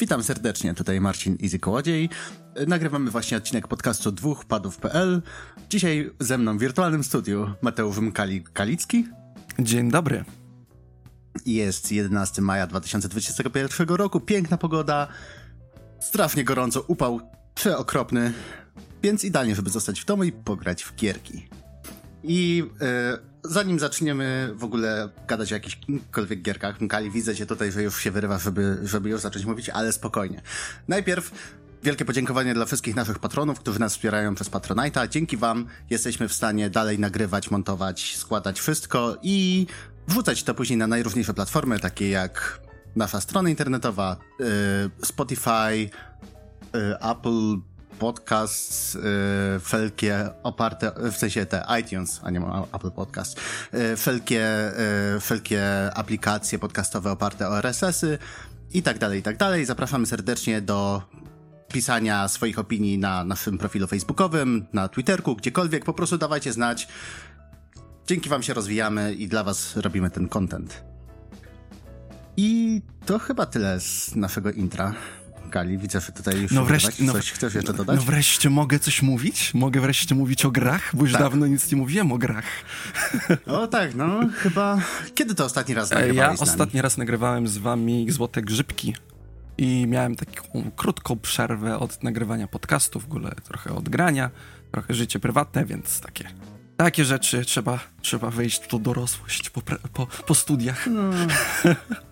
Witam serdecznie, tutaj Marcin Izy Kołodziej. Nagrywamy właśnie odcinek podcastu dwóch padów.pl. Dzisiaj ze mną w wirtualnym studiu Mateusz Mkali-Kalicki. Dzień dobry. Jest 11 maja 2021 roku, piękna pogoda, strasznie gorąco, upał przeokropny, więc idealnie, żeby zostać w domu i pograć w gierki. I e, zanim zaczniemy w ogóle gadać o jakichkolwiek gierkach, Mkali, widzę cię tutaj, że już się wyrywa, żeby, żeby już zacząć mówić, ale spokojnie. Najpierw wielkie podziękowanie dla wszystkich naszych patronów, którzy nas wspierają przez Patronite'a. Dzięki wam jesteśmy w stanie dalej nagrywać, montować, składać wszystko i wrzucać to później na najróżniejsze platformy, takie jak nasza strona internetowa, y, Spotify, y, Apple Podcasts, y, wszelkie oparte, w sensie te iTunes, a nie Apple Podcast, y, wszelkie, y, wszelkie aplikacje podcastowe oparte o RSS-y i tak dalej, i tak dalej. Zapraszamy serdecznie do pisania swoich opinii na naszym profilu facebookowym, na Twitterku, gdziekolwiek. Po prostu dawajcie znać. Dzięki wam się rozwijamy i dla was robimy ten content. I to chyba tyle z naszego intra. Kali, widzę, że tutaj już no wreszcie, no, coś chcesz jeszcze dodać? No wreszcie mogę coś mówić? Mogę wreszcie mówić o grach? Bo już tak. dawno nic nie mówiłem o grach. O tak, no chyba... Kiedy to ostatni raz nagrywałeś Ja ostatni raz nagrywałem z wami Złote Grzybki i miałem taką krótką przerwę od nagrywania podcastu, w ogóle trochę od grania, trochę życie prywatne, więc takie takie rzeczy trzeba, trzeba wejść w tą dorosłość po, po, po studiach. No.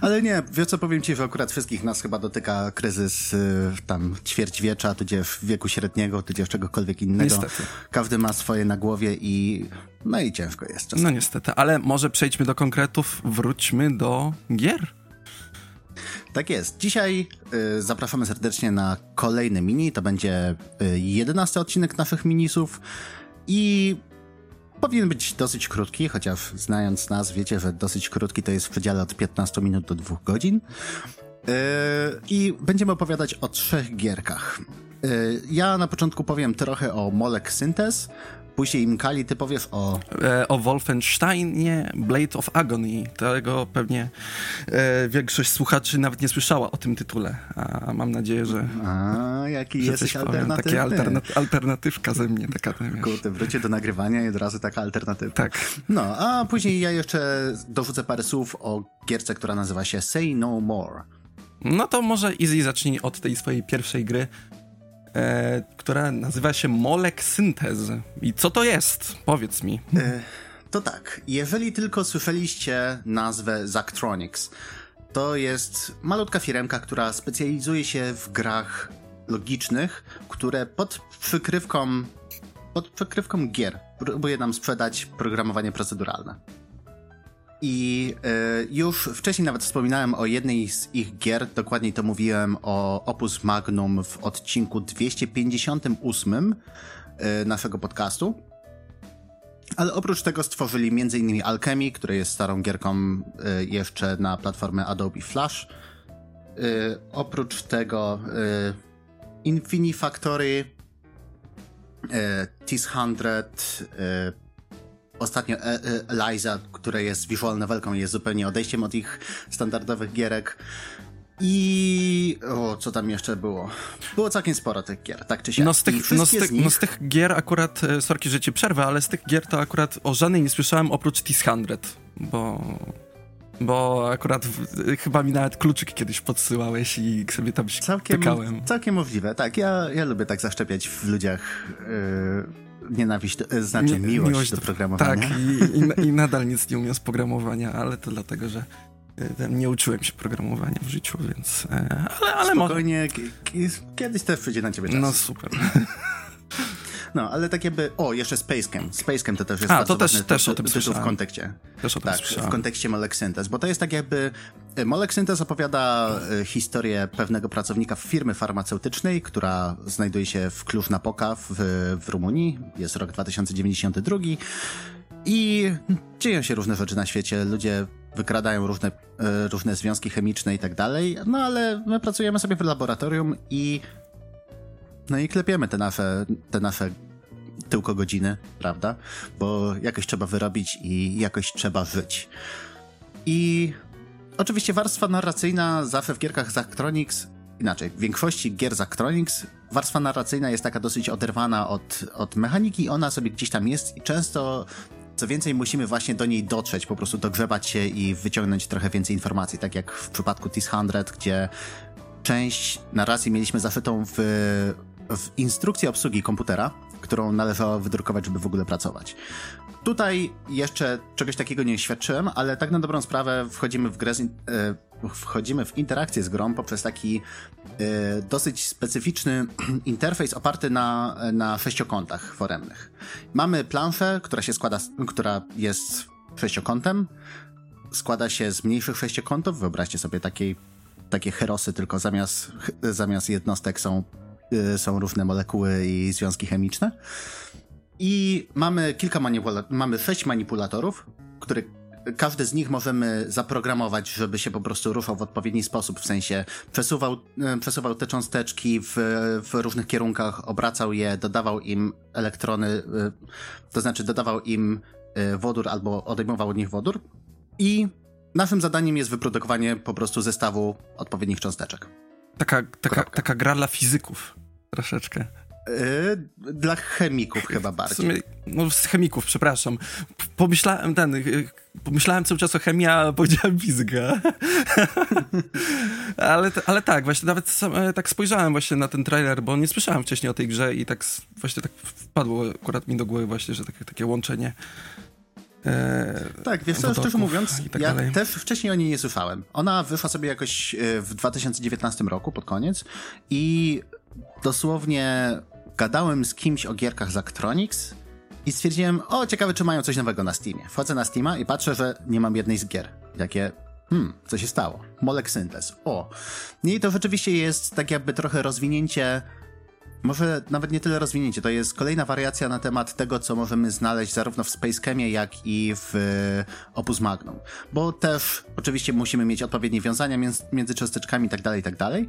Ale nie, wiesz co powiem ci, że akurat wszystkich nas chyba dotyka kryzys y, tam ćwierćwiecza, tudzież wieku średniego, tudzież czegokolwiek innego. Niestety. Każdy ma swoje na głowie i no i ciężko jest czasami. No niestety, ale może przejdźmy do konkretów, wróćmy do gier. Tak jest. Dzisiaj y, zapraszamy serdecznie na kolejny mini. To będzie y, jedenasty odcinek naszych minisów. I powinien być dosyć krótki, chociaż znając nas, wiecie, że dosyć krótki to jest w przedziale od 15 minut do 2 godzin. Yy, I będziemy opowiadać o trzech gierkach. Yy, ja na początku powiem trochę o Molek Synthes, Później Mkali, ty powiesz o... E, o Wolfensteinie Blade of Agony. Tego pewnie e, większość słuchaczy nawet nie słyszała o tym tytule. A mam nadzieję, że... A, jaki że jesteś alternatywny. Takie alternat alternatywka ze mnie taka. Kurde, wrócie do nagrywania i od razu taka alternatywa. Tak. No, a później ja jeszcze dorzucę parę słów o gierce, która nazywa się Say No More. No to może Easy zacznij od tej swojej pierwszej gry, e, która nazywa się Molek Syntez. I co to jest? Powiedz mi. E, to tak, jeżeli tylko słyszeliście nazwę Zactronics, to jest malutka firemka, która specjalizuje się w grach logicznych, które pod przykrywką pod przykrywką gier próbuje nam sprzedać programowanie proceduralne. I y, już wcześniej nawet wspominałem o jednej z ich gier, dokładniej to mówiłem o Opus Magnum w odcinku 258 y, e, naszego podcastu. Ale oprócz tego stworzyli m.in. Alchemy, które jest starą gierką y, jeszcze na platformę Adobe Flash. oprócz tego Infinifactory, T100, ostatnio e, e, Eliza, która jest visual novelką, jest zupełnie odejściem od ich standardowych gierek. I o, co tam jeszcze było? Było całkiem sporo tych gier, tak czy siak. No z tych, no z tych, nich... no z tych gier akurat, e, sorki, że ci przerwę, ale z tych gier to akurat o żadnej nie słyszałem oprócz T-100, bo... Bo akurat w, chyba mi nawet kluczyk kiedyś podsyłałeś i sobie tam się całkiem, pykałem. Całkiem możliwe, tak. Ja, ja lubię tak zaszczepiać w ludziach... Yy nienawiść, e, znaczy miłość, miłość do programowania. Tak, i, i, i, nadal nic nie umiem z programowania, ale to dlatego, że e, nie uczyłem się programowania w życiu, więc... E, ale, ale Spokojnie, kiedyś też przyjdzie na ciebie czas. No super. No, ale tak jakby... O, jeszcze Spacecam. Spacecam to też jest A, to też, też o tym słyszałem. w kontekście. Też o tym tak, słyszałem. w kontekście Molek Synthes, bo to jest tak jakby... Molek Synthes opowiada historię pewnego pracownika w firmy farmaceutycznej, która znajduje się w Cluj-Napoca w, w Rumunii. Jest rok 2092 i dzieją się różne rzeczy na świecie. Ludzie wykradają różne, e, różne związki chemiczne i tak dalej, no ale my pracujemy sobie w laboratorium i no i klepiemy te nasze, te nasze tylko godziny, prawda? Bo jakoś trzeba wyrobić i jakoś trzeba żyć. I oczywiście warstwa narracyjna zawsze w gierkach Zachtronics, inaczej, w większości gier Zachtronics warstwa narracyjna jest taka dosyć oderwana od, od mechaniki, ona sobie gdzieś tam jest i często co więcej, musimy właśnie do niej dotrzeć, po prostu dogrzebać się i wyciągnąć trochę więcej informacji, tak jak w przypadku TIS-100, gdzie część narracji mieliśmy zaszytą w, w instrukcji obsługi komputera, którą należało wydrukować, żeby w ogóle pracować. Tutaj jeszcze czegoś takiego nie świadczyłem, ale tak na dobrą sprawę wchodzimy w grę, z, e, wchodzimy w interakcję z grą poprzez taki e, dosyć specyficzny interfejs oparty na, na sześciokątach foremnych. Mamy planszę, która się składa, która jest sześciokątem, składa się z mniejszych sześciokątów, wyobraźcie sobie takiej, takie herosy, tylko zamiast, zamiast jednostek są, są różne molekuły i związki chemiczne. I mamy kilka manipulatorów, mamy sześć manipulatorów, które każdy z nich możemy zaprogramować, żeby się po prostu ruszał w odpowiedni sposób, w sensie przesuwał, e, przesuwał te cząsteczki w, w różnych kierunkach, obracał je, dodawał im elektrony, e, to znaczy dodawał im wodór albo odejmował od nich wodór. I naszym zadaniem jest wyprodukowanie po prostu zestawu odpowiednich cząsteczek. Taka, taka, taka gra dla fizyków troszeczkę. Yy, dla chemików chyba bardziej. Sumie, no z chemików, przepraszam. Pomyślałem ten, y, pomyślałem cały czas o chemii, a powiedziałem fizyka. ale, ale tak, właśnie nawet sam, e, tak spojrzałem właśnie na ten trailer, bo nie słyszałem wcześniej o tej grze i tak właśnie tak wpadło akurat mi do głowy właśnie, że takie, takie łączenie e, tak, wiesz co, szczerze mówiąc, tak ja dalej. też wcześniej o niej nie słyszałem. Ona wyszła sobie jakoś e, w 2019 roku, pod koniec i dosłownie gadałem z kimś o gierkach z Actronics i stwierdziłem, o ciekawe czy mają coś nowego na Steamie. Wchodzę na Steama i patrzę, że nie mam jednej z gier. Jakie, hmm, co się stało? Molek Synthes. O. I to rzeczywiście jest tak jakby trochę rozwinięcie może nawet nie tyle rozwinięcie, to jest kolejna wariacja na temat tego, co możemy znaleźć zarówno w Space Chemie, jak i w Opus Magnum. Bo też oczywiście musimy mieć odpowiednie wiązania między, między cząsteczkami itd., tak itd., tak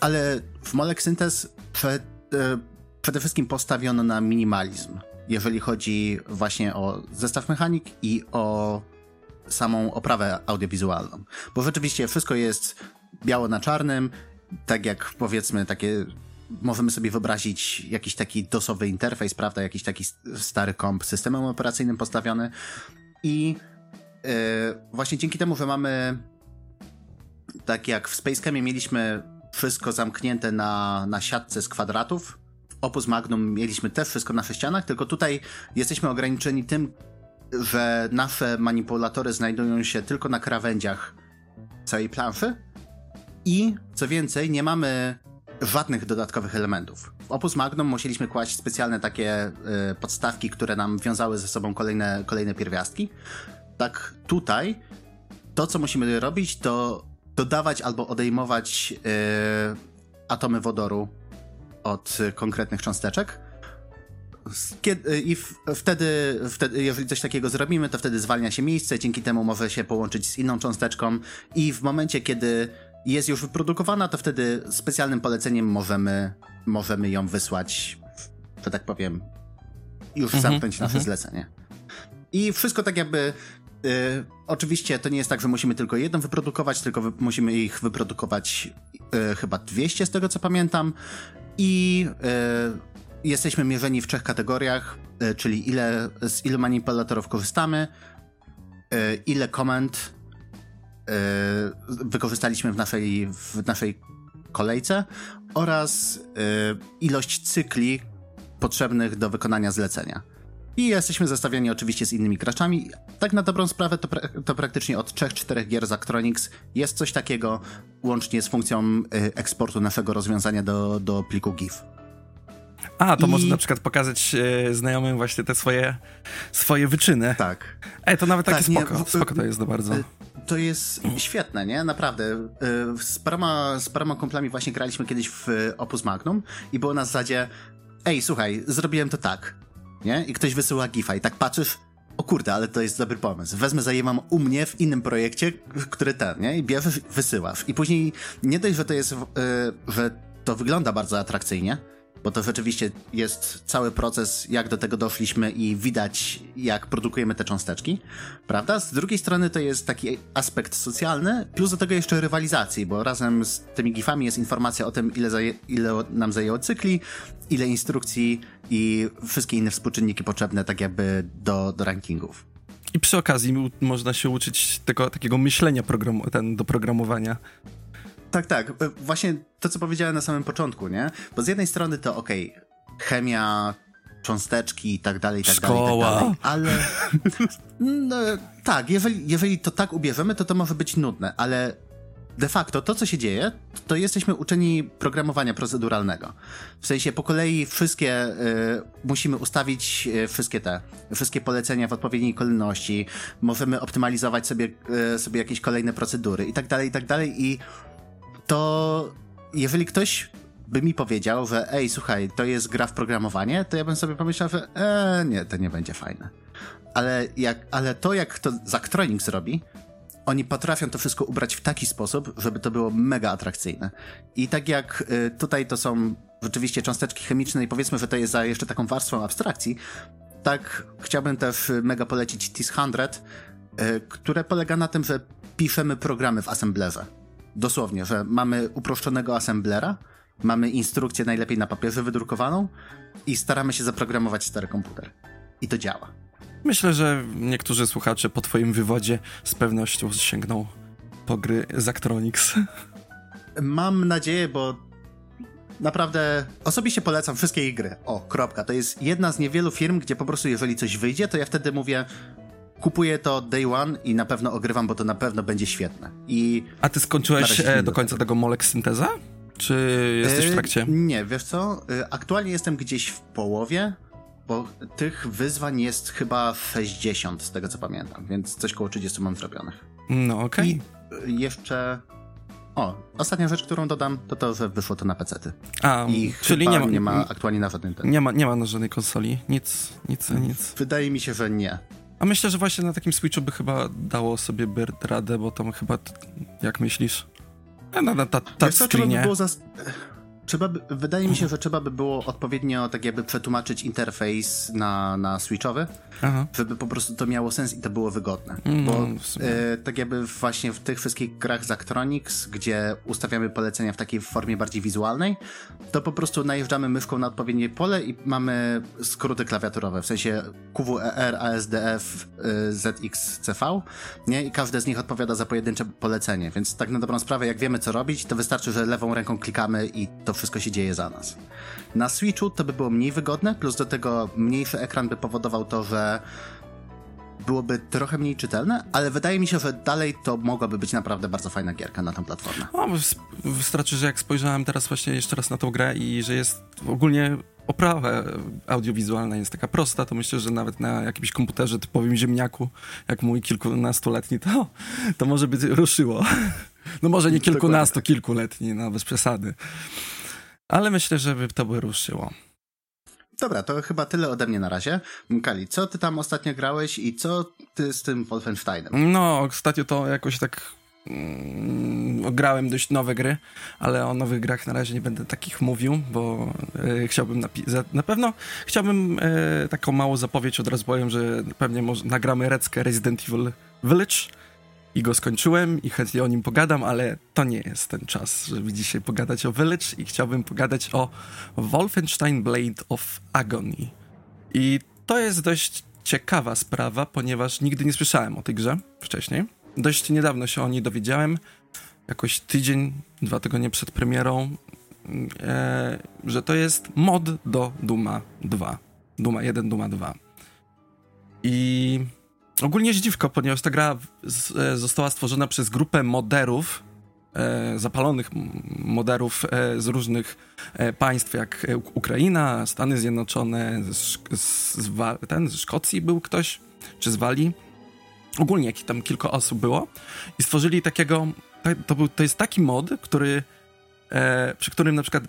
ale w Molek Synthes przed, e, przede wszystkim postawiono na minimalizm, jeżeli chodzi właśnie o zestaw mechanik i o samą oprawę audiowizualną. Bo rzeczywiście wszystko jest biało na czarnym, tak jak powiedzmy takie możemy sobie wyobrazić jakiś taki dosowy interfejs, prawda, jakiś taki stary komp systemem operacyjnym postawiony. I yy, właśnie dzięki temu, że mamy tak jak w Spacecamie mieliśmy wszystko zamknięte na, na siatce z kwadratów, w Opus Magnum mieliśmy też wszystko na sześcianach, tylko tutaj jesteśmy ograniczeni tym, że nasze manipulatory znajdują się tylko na krawędziach całej planszy. I co więcej, nie mamy żadnych dodatkowych elementów. W Opus Magnum musieliśmy kłaść specjalne takie y, podstawki, które nam wiązały ze sobą kolejne, kolejne pierwiastki. Tak tutaj to, co musimy robić, to dodawać albo odejmować y, atomy wodoru od konkretnych cząsteczek. Kiedy, I wtedy, wtedy, jeżeli coś takiego zrobimy, to wtedy zwalnia się miejsce, dzięki temu może się połączyć z inną cząsteczką i w momencie, kiedy jest już wyprodukowana, to wtedy specjalnym poleceniem możemy, możemy ją wysłać, że tak powiem, już mhm, zamknąć nasze mhm. zlecenie. I wszystko tak jakby. Y, oczywiście to nie jest tak, że musimy tylko jedną wyprodukować, tylko wy, musimy ich wyprodukować y, chyba 200 z tego co pamiętam. I y, jesteśmy mierzeni w trzech kategoriach, y, czyli ile, z ilu manipulatorów korzystamy, y, ile komend wykorzystaliśmy w naszej, w naszej kolejce oraz e, ilość cykli potrzebnych do wykonania zlecenia. I jesteśmy zestawiani oczywiście z innymi graczami. Tak na dobrą sprawę to, pra to praktycznie od 3-4 gier z Actronics jest coś takiego, łącznie z funkcją e, eksportu naszego rozwiązania do, do pliku GIF. A, to I... może na przykład pokazać e, znajomym właśnie te swoje, swoje wyczyny. Tak. Ej, to nawet takie tak, spoko. Nie, spoko to jest to bardzo. To jest świetne, nie? Naprawdę. E, z paroma, z paroma kumplami właśnie graliśmy kiedyś w Opus Magnum i było na zasadzie ej, słuchaj, zrobiłem to tak, nie? I ktoś wysyła gifa i tak patrzysz, o kurde, ale to jest dobry pomysł. Wezmę, zajęłam u mnie w innym projekcie, który ten, nie? I bierzesz, wysyłasz. I później nie dość, że to jest, yy, że to wygląda bardzo atrakcyjnie, bo to rzeczywiście jest cały proces, jak do tego doszliśmy i widać, jak produkujemy te cząsteczki, prawda? Z drugiej strony to jest taki aspekt socjalny, plus do tego jeszcze rywalizacji, bo razem z tymi gifami jest informacja o tym, ile, zaje, ile nam zajęło cykli, ile instrukcji i wszystkie inne współczynniki potrzebne, tak jakby do, do rankingów. I przy okazji można się uczyć tego takiego myślenia programu, ten, do programowania. Tak, tak. E, właśnie to, co powiedziałem na samym początku, nie? Bo z jednej strony to okej, okay, chemia, cząsteczki i tak dalej, i tak Szkoła. dalej, tak dalej, ale no, tak, jeżeli, jeżeli to tak ubierzemy, to to może być nudne, ale de facto to, co się dzieje, to jesteśmy uczeni programowania proceduralnego. W sensie po kolei wszystkie y, musimy ustawić y, wszystkie te, wszystkie polecenia w odpowiedniej kolejności, możemy optymalizować sobie, y, sobie jakieś kolejne procedury i tak dalej, i tak dalej i to jeżeli ktoś by mi powiedział, że ej, słuchaj, to jest gra w programowanie, to ja bym sobie pomyślał, że e, nie, to nie będzie fajne. Ale, jak, ale to, jak to Zaktronics zrobi, oni potrafią to wszystko ubrać w taki sposób, żeby to było mega atrakcyjne. I tak jak y, tutaj to są rzeczywiście cząsteczki chemiczne i powiedzmy, że to jest za jeszcze taką warstwą abstrakcji, tak chciałbym też mega polecić TIS-100, y, które polega na tym, że piszemy programy w assemblerze. Dosłownie, że mamy uproszczonego assemblera, mamy instrukcję najlepiej na papierze wydrukowaną i staramy się zaprogramować stary komputer. I to działa. Myślę, że niektórzy słuchacze po twoim wywodzie z pewnością sięgną po gry Zactronics. Mam nadzieję, bo naprawdę osobiście polecam wszystkie ich gry. O, kropka. To jest jedna z niewielu firm, gdzie po prostu jeżeli coś wyjdzie, to ja wtedy mówię kupuję to day one i na pewno ogrywam, bo to na pewno będzie świetne. I A ty skończyłeś e, do końca tego Molek Synteza? Czy jesteś w e, trakcie? Nie, wiesz co? E, aktualnie jestem gdzieś w połowie, bo tych wyzwań jest chyba 60 z tego co pamiętam, więc coś koło 30 mam zrobionych. No okej. Okay. I jeszcze o, ostatnia rzecz, którą dodam, to to, że wyszło to na PC-ty. A, I czyli nie ma, nie ma aktualnie na żadnym ten. Nie ma, nie ma na żadnej konsoli. Nic, nic, nic. Wydaje mi się, że nie. A myślę, że właśnie na takim Switchu by chyba dało sobie Bird radę, bo tam chyba, jak myślisz? Na, na, na ta, ta screenie. By było zas- Trzeba by, wydaje mi się, że trzeba by było odpowiednio tak jakby przetłumaczyć interfejs na, na switchowy, Aha. żeby po prostu to miało sens i to było wygodne. Mm, Bo e, tak jakby właśnie w tych wszystkich grach z Actronics, gdzie ustawiamy polecenia w takiej formie bardziej wizualnej, to po prostu najeżdżamy myszką na odpowiednie pole i mamy skróty klawiaturowe, w sensie QWER, ASDF, e, ZX, CV, nie? I każde z nich odpowiada za pojedyncze polecenie, więc tak na dobrą sprawę, jak wiemy co robić, to wystarczy, że lewą ręką klikamy i to wszystko się dzieje za nas. Na Switchu to by było mniej wygodne, plus do tego mniejszy ekran by powodował to, że byłoby trochę mniej czytelne, ale wydaje mi się, że dalej to mogłaby być naprawdę bardzo fajna gierka na tę platformę. O, wystarczy, że jak spojrzałem teraz właśnie jeszcze raz na tą grę i że jest ogólnie oprawa audiowizualna jest taka prosta, to myślę, że nawet na jakimś komputerze typowym ziemniaku, jak mój kilkunastoletni, to, to może by ruszyło. No może nie kilkunasto, kilkuletni, no bez przesady. Ale myślę, że by to by ruszyło. Dobra, to chyba tyle ode mnie na razie. Kali, co ty tam ostatnio grałeś i co ty z tym Wolfensteinem? No, ostatnio to jakoś tak mm, grałem dość nowe gry, ale o nowych grach na razie nie będę takich mówił, bo e, chciałbym napisać, na pewno chciałbym e, taką małą zapowiedź od razu powiem, że pewnie może nagramy reckę Resident Evil Village, i go skończyłem i chętnie o nim pogadam, ale to nie jest ten czas, żeby dzisiaj pogadać o Village i chciałbym pogadać o Wolfenstein Blade of Agony. I to jest dość ciekawa sprawa, ponieważ nigdy nie słyszałem o tej grze wcześniej. Dość niedawno się o niej dowiedziałem, jakoś tydzień, dwa tygodnie przed premierą, e, że to jest mod do Duma 2. Duma 1, Duma 2. I Ogólnie zdziwko, ponieważ ta gra z, e, została stworzona przez grupę moderów, e, zapalonych moderów e, z różnych e, państw, jak e, Ukraina, Stany Zjednoczone, z, z, z, ten, z Szkocji był ktoś, czy z Walii. Ogólnie jak tam kilka osób było i stworzyli takiego, to, był, to jest taki mod, który, e, przy którym na przykład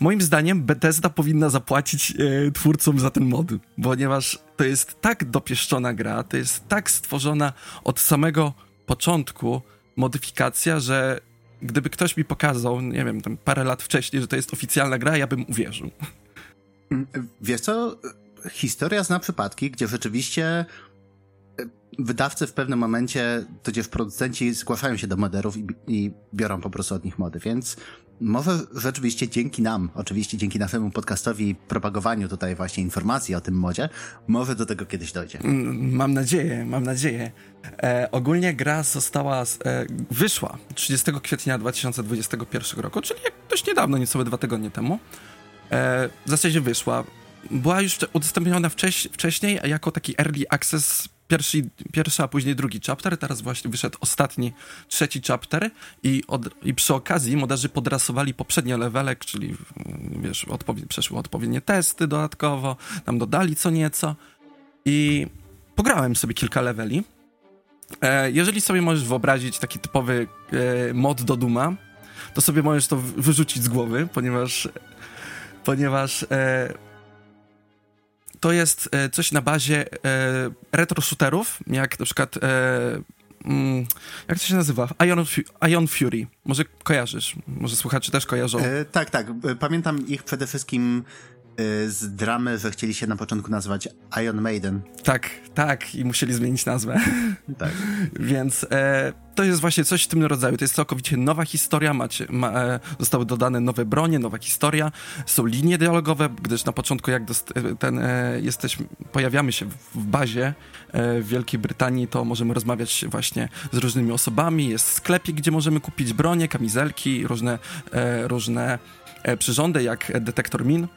Moim zdaniem Bethesda powinna zapłacić e, twórcom za ten mod, ponieważ to jest tak dopieszczona gra, to jest tak stworzona od samego początku modyfikacja, że gdyby ktoś mi pokazał, nie wiem, tam parę lat wcześniej, że to jest oficjalna gra, ja bym uwierzył. Mm, wiesz co, historia zna przypadki, gdzie rzeczywiście e, wydawcy w pewnym momencie, tudzież producenci zgłaszają się do moderów i, i biorą po prostu od nich mody, więc może rzeczywiście dzięki nam, oczywiście dzięki naszemu podcastowi i propagowaniu tutaj właśnie informacji o tym modzie, może do tego kiedyś dojdzie. Mm, mam nadzieję, mam nadzieję. E, ogólnie gra została, e, wyszła 30 kwietnia 2021 roku, czyli dość niedawno, niecałe dwa tygodnie temu. E, w zasadzie wyszła. Była już udostępniona wcześ, wcześniej jako taki early access pierwszy, pierwszy, a później drugi chapter. Teraz właśnie wyszedł ostatni, trzeci chapter i, od, i przy okazji moderzy podrasowali poprzednie levelek, czyli wiesz, odpowie, przeszły odpowiednie testy dodatkowo, tam dodali co nieco i pograłem sobie kilka leveli. E, jeżeli sobie możesz wyobrazić taki typowy e, mod do Duma, to sobie możesz to wyrzucić z głowy, ponieważ ponieważ e, to jest e, coś na bazie e, retro shooterów, jak na przykład e, mm, jak to się nazywa? Ion, Ion Fury. Może kojarzysz, może słuchacze też kojarzą. E, tak, tak. Pamiętam ich przede wszystkim z dramy, że chcieli się na początku nazywać Iron Maiden. Tak, tak, i musieli zmienić nazwę. Tak. Więc e, to jest właśnie coś w tym rodzaju. To jest całkowicie nowa historia, macie, ma, e, zostały dodane nowe bronie, nowa historia, są linie dialogowe, gdyż na początku jak e, ten, e, jesteśmy, pojawiamy się w bazie e, w Wielkiej Brytanii, to możemy rozmawiać właśnie z różnymi osobami, jest sklepik, gdzie możemy kupić bronie, kamizelki, różne, e, różne przyrządy jak detektor min,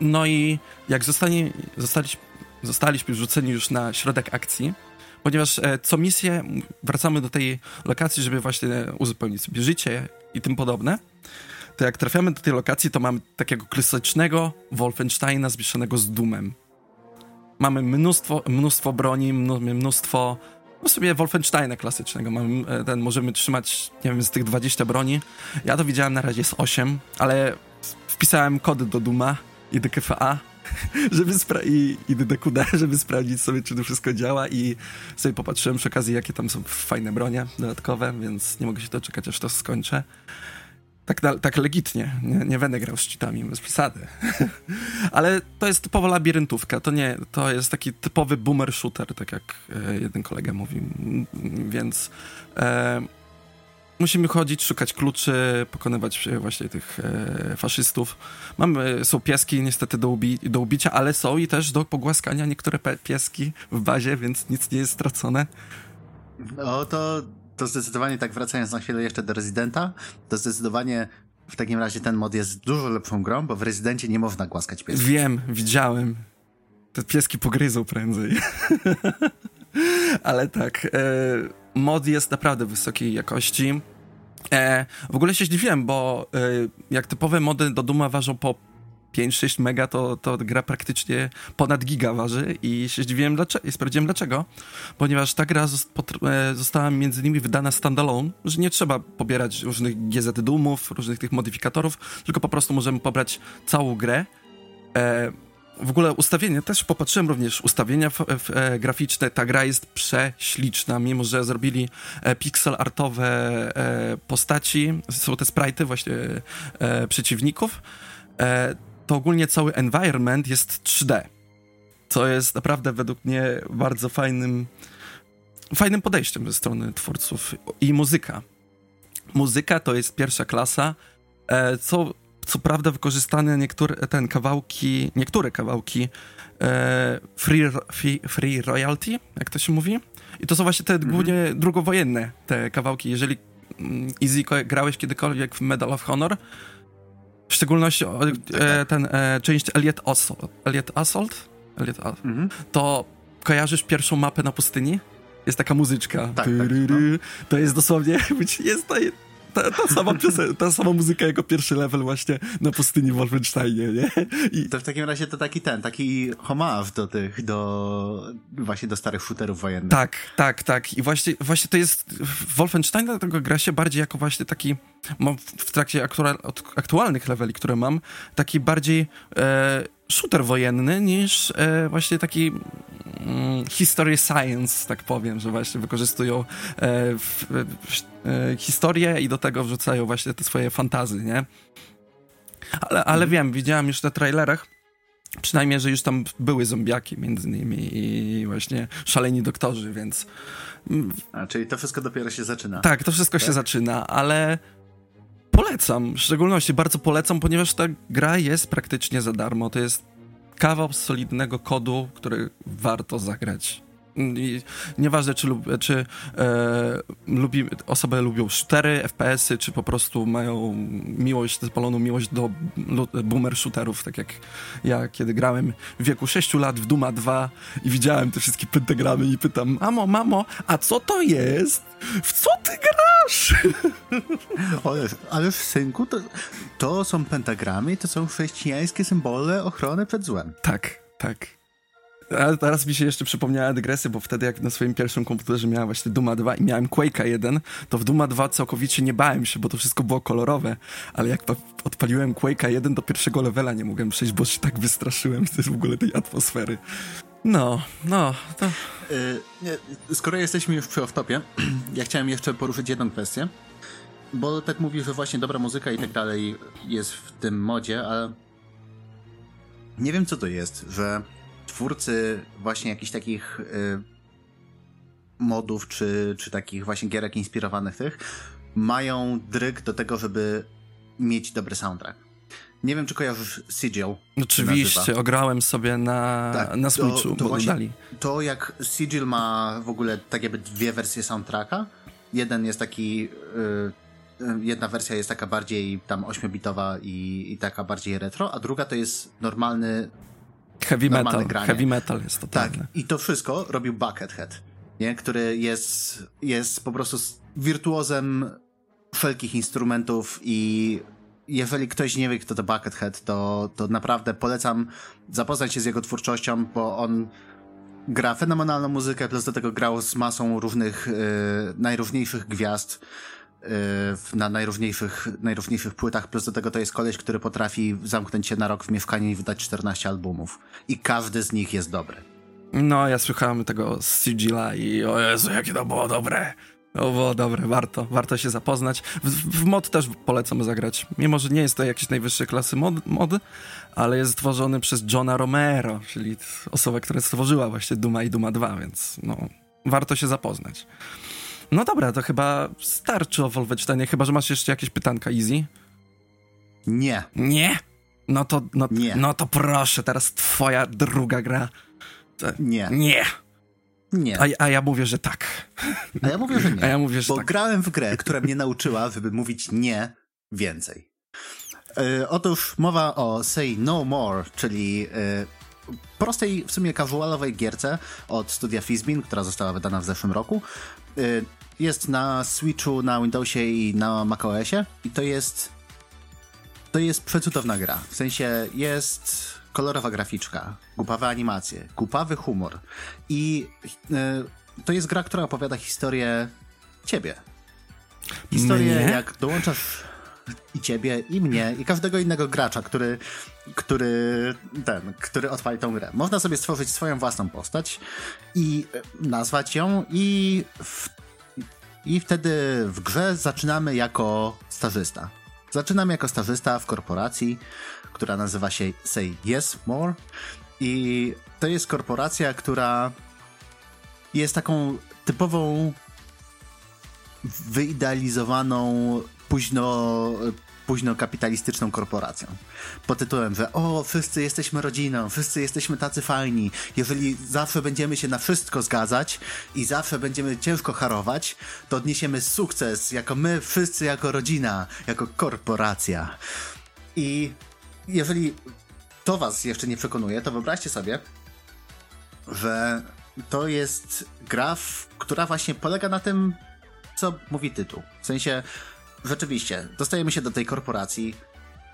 no i jak zostanie, zostaliśmy, zostaliśmy już na środek akcji, ponieważ e, co misję wracamy do tej lokacji, żeby właśnie uzupełnić sobie życie i tym podobne, to jak trafiamy do tej lokacji, to mamy takiego klasycznego Wolfensteina zmieszanego z Dumem. Mamy mnóstwo, mnóstwo broni, mnóstwo no sobie Wolfensteina klasycznego. Mamy e, ten, możemy trzymać, nie wiem, z tych 20 broni. Ja to widziałem na razie z 8, ale wpisałem kody do Duma i DKFA, żeby spra- i, i DDQD, żeby sprawdzić sobie, czy to wszystko działa i sobie popatrzyłem przy okazji, jakie tam są fajne bronie dodatkowe, więc nie mogę się doczekać, aż to skończę. Tak, tak legitnie, nie, nie będę grał z cheatami, bez przesady. Ale to jest typowa labiryntówka, to nie, to jest taki typowy boomer shooter, tak jak e, jeden kolega mówił, więc... E, musimy chodzić, szukać kluczy, pokonywać właśnie tych e, faszystów. Mamy, są pieski niestety do, ubi do ubicia, ale są i też do pogłaskania niektóre pieski w bazie, więc nic nie jest stracone. No to, to zdecydowanie tak wracając na chwilę jeszcze do Residenta, to zdecydowanie w takim razie ten mod jest dużo lepszą grą, bo w Rezydencie nie można głaskać piesków. Wiem, widziałem. Te pieski pogryzą prędzej. Ale tak, e, mod jest naprawdę wysokiej jakości. E, w ogóle się zdziwiłem, bo e, jak typowe mody do Duma ważą po 5-6 mega, to, to gra praktycznie ponad giga waży i się zdziwiłem dlaczego, i sprawdziłem dlaczego, ponieważ ta gra e, została między innymi wydana standalone, że nie trzeba pobierać różnych GZ Dumów, różnych tych modyfikatorów, tylko po prostu możemy pobrać całą grę. E, w ogóle ustawienia, też popatrzyłem również ustawienia e, graficzne, ta gra jest prześliczna, mimo że zrobili e, pixel artowe e, postaci, są te sprite'y właśnie przeciwników, to ogólnie cały environment jest 3D, co jest naprawdę według mnie bardzo fajnym fajnym podejściem ze strony twórców. I muzyka. Muzyka to jest pierwsza klasa, co co prawda wykorzystane niektóre ten kawałki, niektóre kawałki e, free, free, free royalty, jak to się mówi. I to są właśnie te mhm. głównie drugowojenne te kawałki. Jeżeli mm, Easy grałeś kiedykolwiek w Medal of Honor, w szczególności e, tak, tak. ten e, część Elliot Assault, Elliot Assault? Elliot Assault. Mhm. to kojarzysz pierwszą mapę na pustyni? Jest taka muzyczka. Tak, tak, no. To jest dosłownie, jest to, ta, ta, sama piosen- ta sama muzyka jako pierwszy level właśnie na pustyni w Wolfensteinie, nie? I... To w takim razie to taki ten, taki homage do tych, do właśnie do starych shooterów wojennych. Tak, tak, tak. I właśnie, właśnie to jest Wolfenstein dlatego gra się bardziej jako właśnie taki mam w trakcie aktualnych leveli, które mam, taki bardziej e, shooter wojenny niż e, właśnie taki mm, history science, tak powiem, że właśnie wykorzystują e, w, w, e, historię i do tego wrzucają właśnie te swoje fantazy, nie? Ale, ale mhm. wiem, widziałem już na trailerach, przynajmniej, że już tam były zombiaki między nimi i właśnie szaleni doktorzy, więc... Mm, A, czyli to wszystko dopiero się zaczyna. Tak, to wszystko tak? się zaczyna, ale polecam, w szczególności bardzo polecam, ponieważ ta gra jest praktycznie za darmo. To jest kawał solidnego kodu, który warto zagrać. Nieważne, czy, lub, czy e, lubi, osoby lubią shootery, FPS-y, czy po prostu mają miłość, zapaloną miłość do boomer shooterów, tak jak ja, kiedy grałem w wieku 6 lat w Duma 2 i widziałem te wszystkie pentagramy i pytam, mamo, mamo, a co to jest? W co ty grasz? Ale, ale synku, to, to są pentagramy, to są chrześcijańskie symbole ochrony przed złem. Tak, tak. Ale teraz mi się jeszcze przypomniała dygresja, bo wtedy jak na swoim pierwszym komputerze miałem właśnie Duma 2 i miałem Quake'a 1, to w Duma 2 całkowicie nie bałem się, bo to wszystko było kolorowe, ale jak odpaliłem Quake'a 1 do pierwszego levela nie mogłem przejść, bo się tak wystraszyłem z w ogóle tej atmosfery. No, no, to... Yy, nie, skoro jesteśmy już przy off-topie, ja chciałem jeszcze poruszyć jedną kwestię, bo tak mówi, że właśnie dobra muzyka i tak dalej jest w tym modzie, ale nie wiem co to jest, że twórcy właśnie jakichś takich y, modów, czy, czy takich właśnie gierek inspirowanych tych, mają dryg do tego, żeby mieć dobry soundtrack. Nie wiem, czy kojarzysz Sigil. Oczywiście, ograłem sobie na, tak, na Switchu, to, to, to jak Sigil ma w ogóle tak jakby dwie wersje soundtracka. Jeden jest taki... Y, jedna wersja jest taka bardziej tam 8-bitowa i, i taka bardziej retro, a druga to jest normalny Heavy metal, granie. heavy metal jest to Tak, i to wszystko robił Buckethead, nie? który jest, jest po prostu wirtuozem wszelkich instrumentów i jeżeli ktoś nie wie, kto to Buckethead, to, to naprawdę polecam zapoznać się z jego twórczością, bo on gra fenomenalną muzykę, plus do tego grał z masą różnych, yy, najróżniejszych gwiazd. Y, na najróżniejszych, najróżniejszych płytach, plus do tego to jest koleś, który potrafi zamknąć się na rok w mieszkaniu i wydać 14 albumów. I każdy z nich jest dobry. No, ja słuchałem tego Sigila i o Jezu, jakie to było dobre. To było dobre, warto, warto się zapoznać. W, w mod też polecam zagrać. Mimo, że nie jest to jakiś najwyższej klasy mod, mod, ale jest stworzony przez Johna Romero, czyli osobę, która stworzyła właśnie Duma i Duma 2, więc no, warto się zapoznać. No dobra, to chyba starczy o Wolfensteinie, chyba, że masz jeszcze jakieś pytanka, Easy? Nie. Nie? No to, no, nie. no to proszę, teraz twoja druga gra. Nie. Nie. Nie. A, a, ja mówię, że tak. A ja mówię, że nie. A ja mówię, że Bo tak. grałem w grę, która mnie nauczyła, żeby mówić nie więcej. Yy, otóż mowa o Say No More, czyli yy, prostej, w sumie casualowej gierce od studia Fizbin, która została wydana w zeszłym roku. Yy, jest na Switchu, na Windowsie i na macOSie i to jest to jest przecudowna gra. W sensie jest kolorowa graficzka, głupawe animacje, głupawy humor i y, to jest gra, która opowiada historię ciebie. Historię, jak dołączasz i ciebie, i mnie, i każdego innego gracza, który, który ten, który odpali tą grę. Można sobie stworzyć swoją własną postać i nazwać ją i w i wtedy w grze zaczynamy jako stażysta. Zaczynamy jako stażysta w korporacji, która nazywa się Say Yes More. I to jest korporacja, która jest taką typową wyidealizowaną późno późno kapitalistyczną korporacją. Pod tytułem, że o, wszyscy jesteśmy rodziną, wszyscy jesteśmy tacy fajni. Jeżeli zawsze będziemy się na wszystko zgadzać i zawsze będziemy ciężko harować, to odniesiemy sukces jako my wszyscy, jako rodzina, jako korporacja. I jeżeli to was jeszcze nie przekonuje, to wyobraźcie sobie, że to jest gra, która właśnie polega na tym, co mówi tytuł. W sensie, rzeczywiście, dostajemy się do tej korporacji,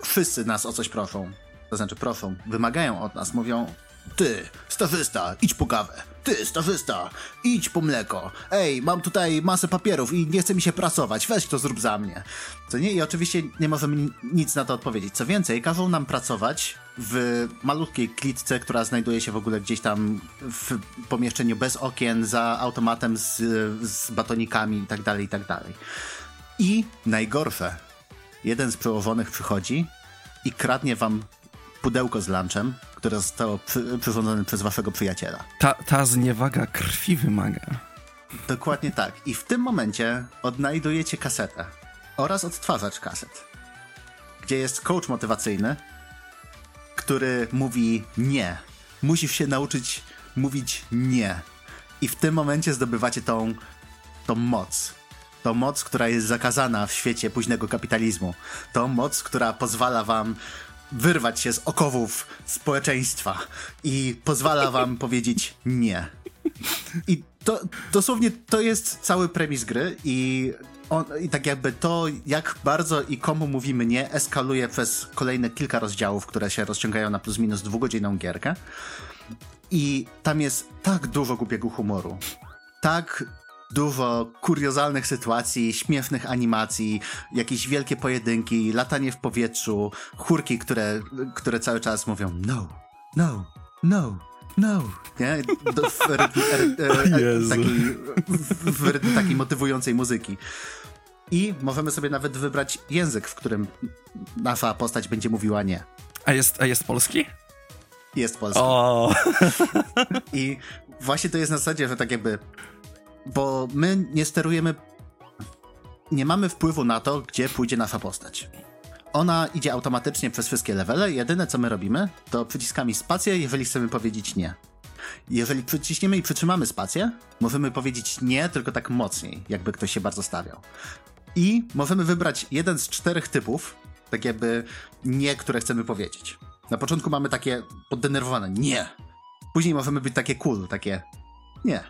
wszyscy nas o coś proszą. To znaczy proszą, wymagają od nas, mówią, Ty, stażysta, idź po kawę. Ty, stażysta, idź po mleko. Ej, mam tutaj masę papierów i nie chce mi się pracować, weź to zrób za mnie. Co nie? I oczywiście nie możemy nic na to odpowiedzieć. Co więcej, każą nam pracować w malutkiej klitce, która znajduje się w ogóle gdzieś tam w pomieszczeniu bez okien, za automatem z, z batonikami i tak dalej, i najgorsze, jeden z przełożonych przychodzi i kradnie wam pudełko z lunchem, które zostało przy, przyrządzone przez waszego przyjaciela. Ta, ta zniewaga krwi wymaga. Dokładnie tak. I w tym momencie odnajdujecie kasetę oraz odtwarzacz kaset, gdzie jest coach motywacyjny, który mówi nie. Musisz się nauczyć mówić nie. I w tym momencie zdobywacie tą, tą moc. Tą moc, która jest zakazana w świecie późnego kapitalizmu. Tą moc, która pozwala wam wyrwać się z okowów społeczeństwa i pozwala wam powiedzieć nie. I to dosłownie to jest cały premis gry i, on, i tak jakby to, jak bardzo i komu mówimy nie, eskaluje przez kolejne kilka rozdziałów, które się rozciągają na plus minus dwugodzinną gierkę. I tam jest tak dużo głupiego humoru. Tak dużo kuriozalnych sytuacji, śmiesznych animacji, jakieś wielkie pojedynki, latanie w powietrzu, chórki, które, które cały czas mówią no, no, no, no. Nie? Do, w, rytm, takiej, w, w rytm takiej motywującej muzyki. I możemy sobie nawet wybrać język, w którym nasza postać będzie mówiła nie. A jest, a jest polski? Jest polski. O, I właśnie to jest na zasadzie, że tak jakby. Bo my nie sterujemy. Nie mamy wpływu na to, gdzie pójdzie nasza postać. Ona idzie automatycznie przez wszystkie levele. Jedyne co my robimy, to przyciskamy spację, jeżeli chcemy powiedzieć nie. Jeżeli przyciśniemy i przytrzymamy spację, możemy powiedzieć nie, tylko tak mocniej, jakby ktoś się bardzo stawiał. I możemy wybrać jeden z czterech typów, tak jakby nie, które chcemy powiedzieć. Na początku mamy takie poddenerwowane nie. Później możemy być takie cool, takie nie.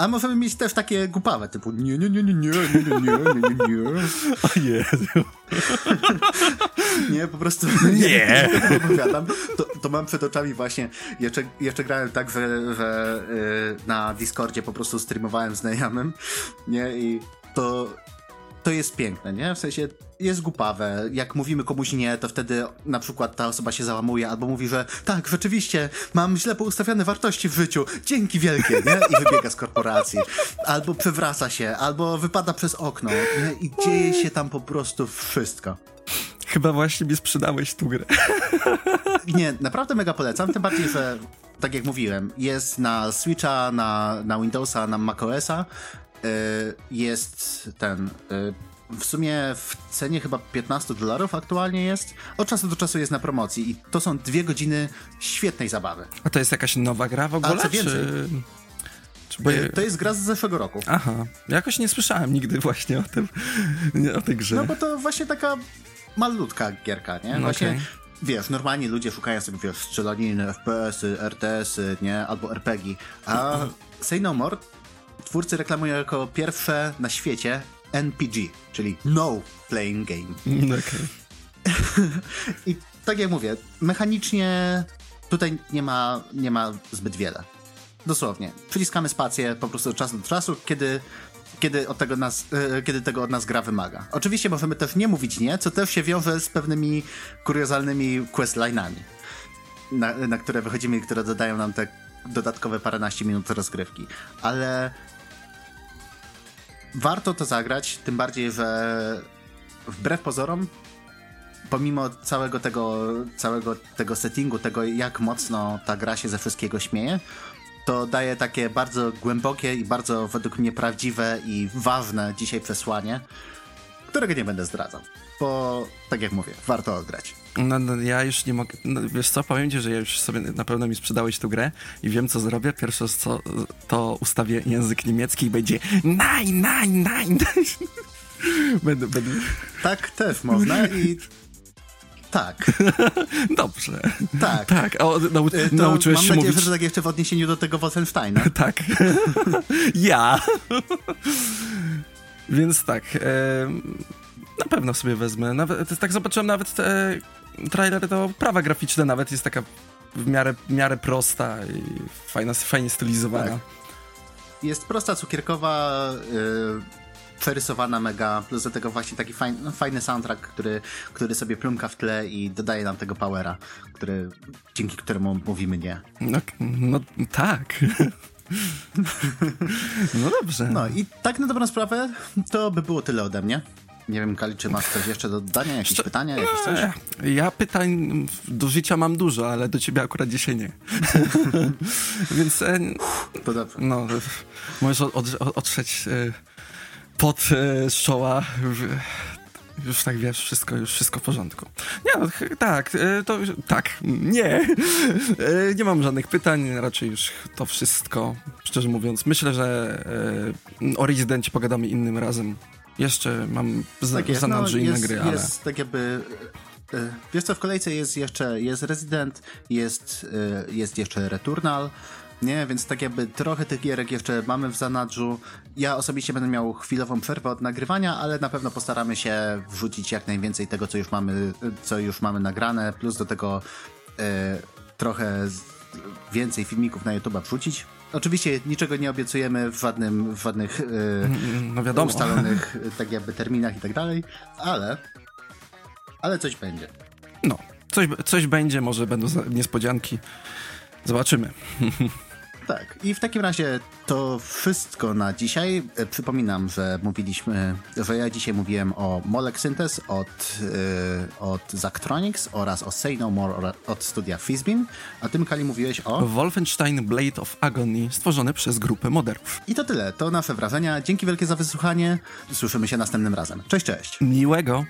A możemy mieć też takie głupawe, typu nie, nie, nie, nie, nie, nie, nie, nie, nie, nie, o Jezu. Nie, po prostu Nie. nie opowiadam. To, to mam przed oczami właśnie. Jeszcze, jeszcze grałem tak, że, że y, na Discordzie po prostu streamowałem znajomym, nie? I to, to jest piękne, nie? W sensie jest głupawe. Jak mówimy komuś nie, to wtedy na przykład ta osoba się załamuje albo mówi, że tak, rzeczywiście, mam źle poustawione wartości w życiu, dzięki wielkie, nie? I wybiega z korporacji. Albo przewraca się, albo wypada przez okno, nie? I dzieje się tam po prostu wszystko. Chyba właśnie mi sprzedałeś tu grę. Nie, naprawdę mega polecam, tym bardziej, że tak jak mówiłem, jest na Switcha, na, na Windowsa, na macOSa, jest ten... Yy, w sumie w cenie chyba 15 dolarów aktualnie jest. Od czasu do czasu jest na promocji i to są dwie godziny świetnej zabawy. A to jest jakaś nowa gra w ogóle? co więcej, czy... Yy, to jest gra z zeszłego roku. Aha, jakoś nie słyszałem nigdy właśnie o tym, o tej grze. No bo to właśnie taka malutka gierka, nie? No Właśnie, okej. wiesz, normalnie ludzie szukają sobie, wiesz, strzelaniny, FPS-y, RTS-y, nie? Albo RPG, a Say No More twórcy reklamują jako pierwsze na świecie NPG, czyli No Playing Game. Mm, Okej. I tak jak mówię, mechanicznie tutaj nie ma, nie ma zbyt wiele. Dosłownie. Przyciskamy spację po prostu od czasu do czasu, kiedy, kiedy, od tego nas, e, kiedy tego od nas gra wymaga. Oczywiście możemy też nie mówić nie, co też się wiąże z pewnymi kuriozalnymi questline'ami, na, na które wychodzimy i które dodają nam te dodatkowe paręnaście minut rozgrywki. Ale warto to zagrać, tym bardziej, że wbrew pozorom pomimo całego tego, całego tego settingu, tego jak mocno ta gra się ze wszystkiego śmieje, to daje takie bardzo głębokie i bardzo według mnie prawdziwe i ważne dzisiaj przesłanie, którego nie będę zdradzał. Bo, tak jak mówię, warto odgrać. No, no, ja już nie mogę. No, wiesz co, powiem ci, że ja już sobie na pewno mi sprzedałeś tę grę i wiem, co zrobię. Pierwsze, co, to ustawię język niemiecki i będzie nein, nein, nein. Będę, będę. Tak też można i tak, Dobrze. tak. Tak, o, nau, Y, To nauczyłeś mam się nadzieję, mówić. że tak jeszcze w odniesieniu do tego Wolfensteina. Tak. ja. Więc tak. E, na pewno sobie wezmę. Nawet, tak zobaczyłem nawet te trailery, to prawa graficzne nawet jest taka w miarę, w miarę prosta i fajna, fajnie stylizowana. Tak. Jest prosta, cukierkowa, yy, przerysowana mega, plus do tego właśnie taki fajny, no, fajny soundtrack, który, który sobie plumka w tle i dodaje nam tego powera, który, dzięki któremu mówimy nie. No, no tak. no dobrze. No i tak na dobrą sprawę, to by było tyle ode mnie. Nie wiem, Kali, czy masz coś jeszcze do dodania? Jakieś Szcze... pytania? Jakieś coś? Ja pytań do życia mam dużo, ale do ciebie akurat dzisiaj nie. Więc... E, to dobrze. No, możesz od, od, otrzeć e, pod e, czoła już tak wiesz, wszystko, już wszystko w porządku. Nie, no, tak, e, to tak, nie. E, nie mam żadnych pytań, raczej już to wszystko, szczerze mówiąc. Myślę, że e, o Rezydencie pogadamy innym razem. Jeszcze mam za, tak jest, no, inne jest, gry, ale... Jest tak jakby... Wiesz co, w kolejce jest jeszcze, jest Resident, jest, jest jeszcze Returnal, nie? Więc tak jakby trochę tych gierek jeszcze mamy w zanadrzu. Ja osobiście będę miał chwilową przerwę od nagrywania, ale na pewno postaramy się wrzucić jak najwięcej tego, co już mamy, co już mamy nagrane, plus do tego e, trochę więcej filmików na YouTube wrzucić. Oczywiście niczego nie obiecujemy w żadnym, w żadnych e, no ustalonych tak jakby terminach i tak dalej, ale ale coś będzie. No, coś, coś będzie, może będą niespodzianki. Zobaczymy. Tak, i w takim razie to wszystko na dzisiaj. E, przypominam, że mówiliśmy, że ja dzisiaj mówiłem o Molek Synthes od, yy, od Zachtronics oraz o Say No More od studia Fizbin, a tym Kali mówiłeś o... Wolfenstein Blade of Agony, stworzony przez grupę moderów. I to tyle, to nasze wrażenia. Dzięki wielkie za wysłuchanie. Słyszymy się następnym razem. Cześć, cześć. Miłego.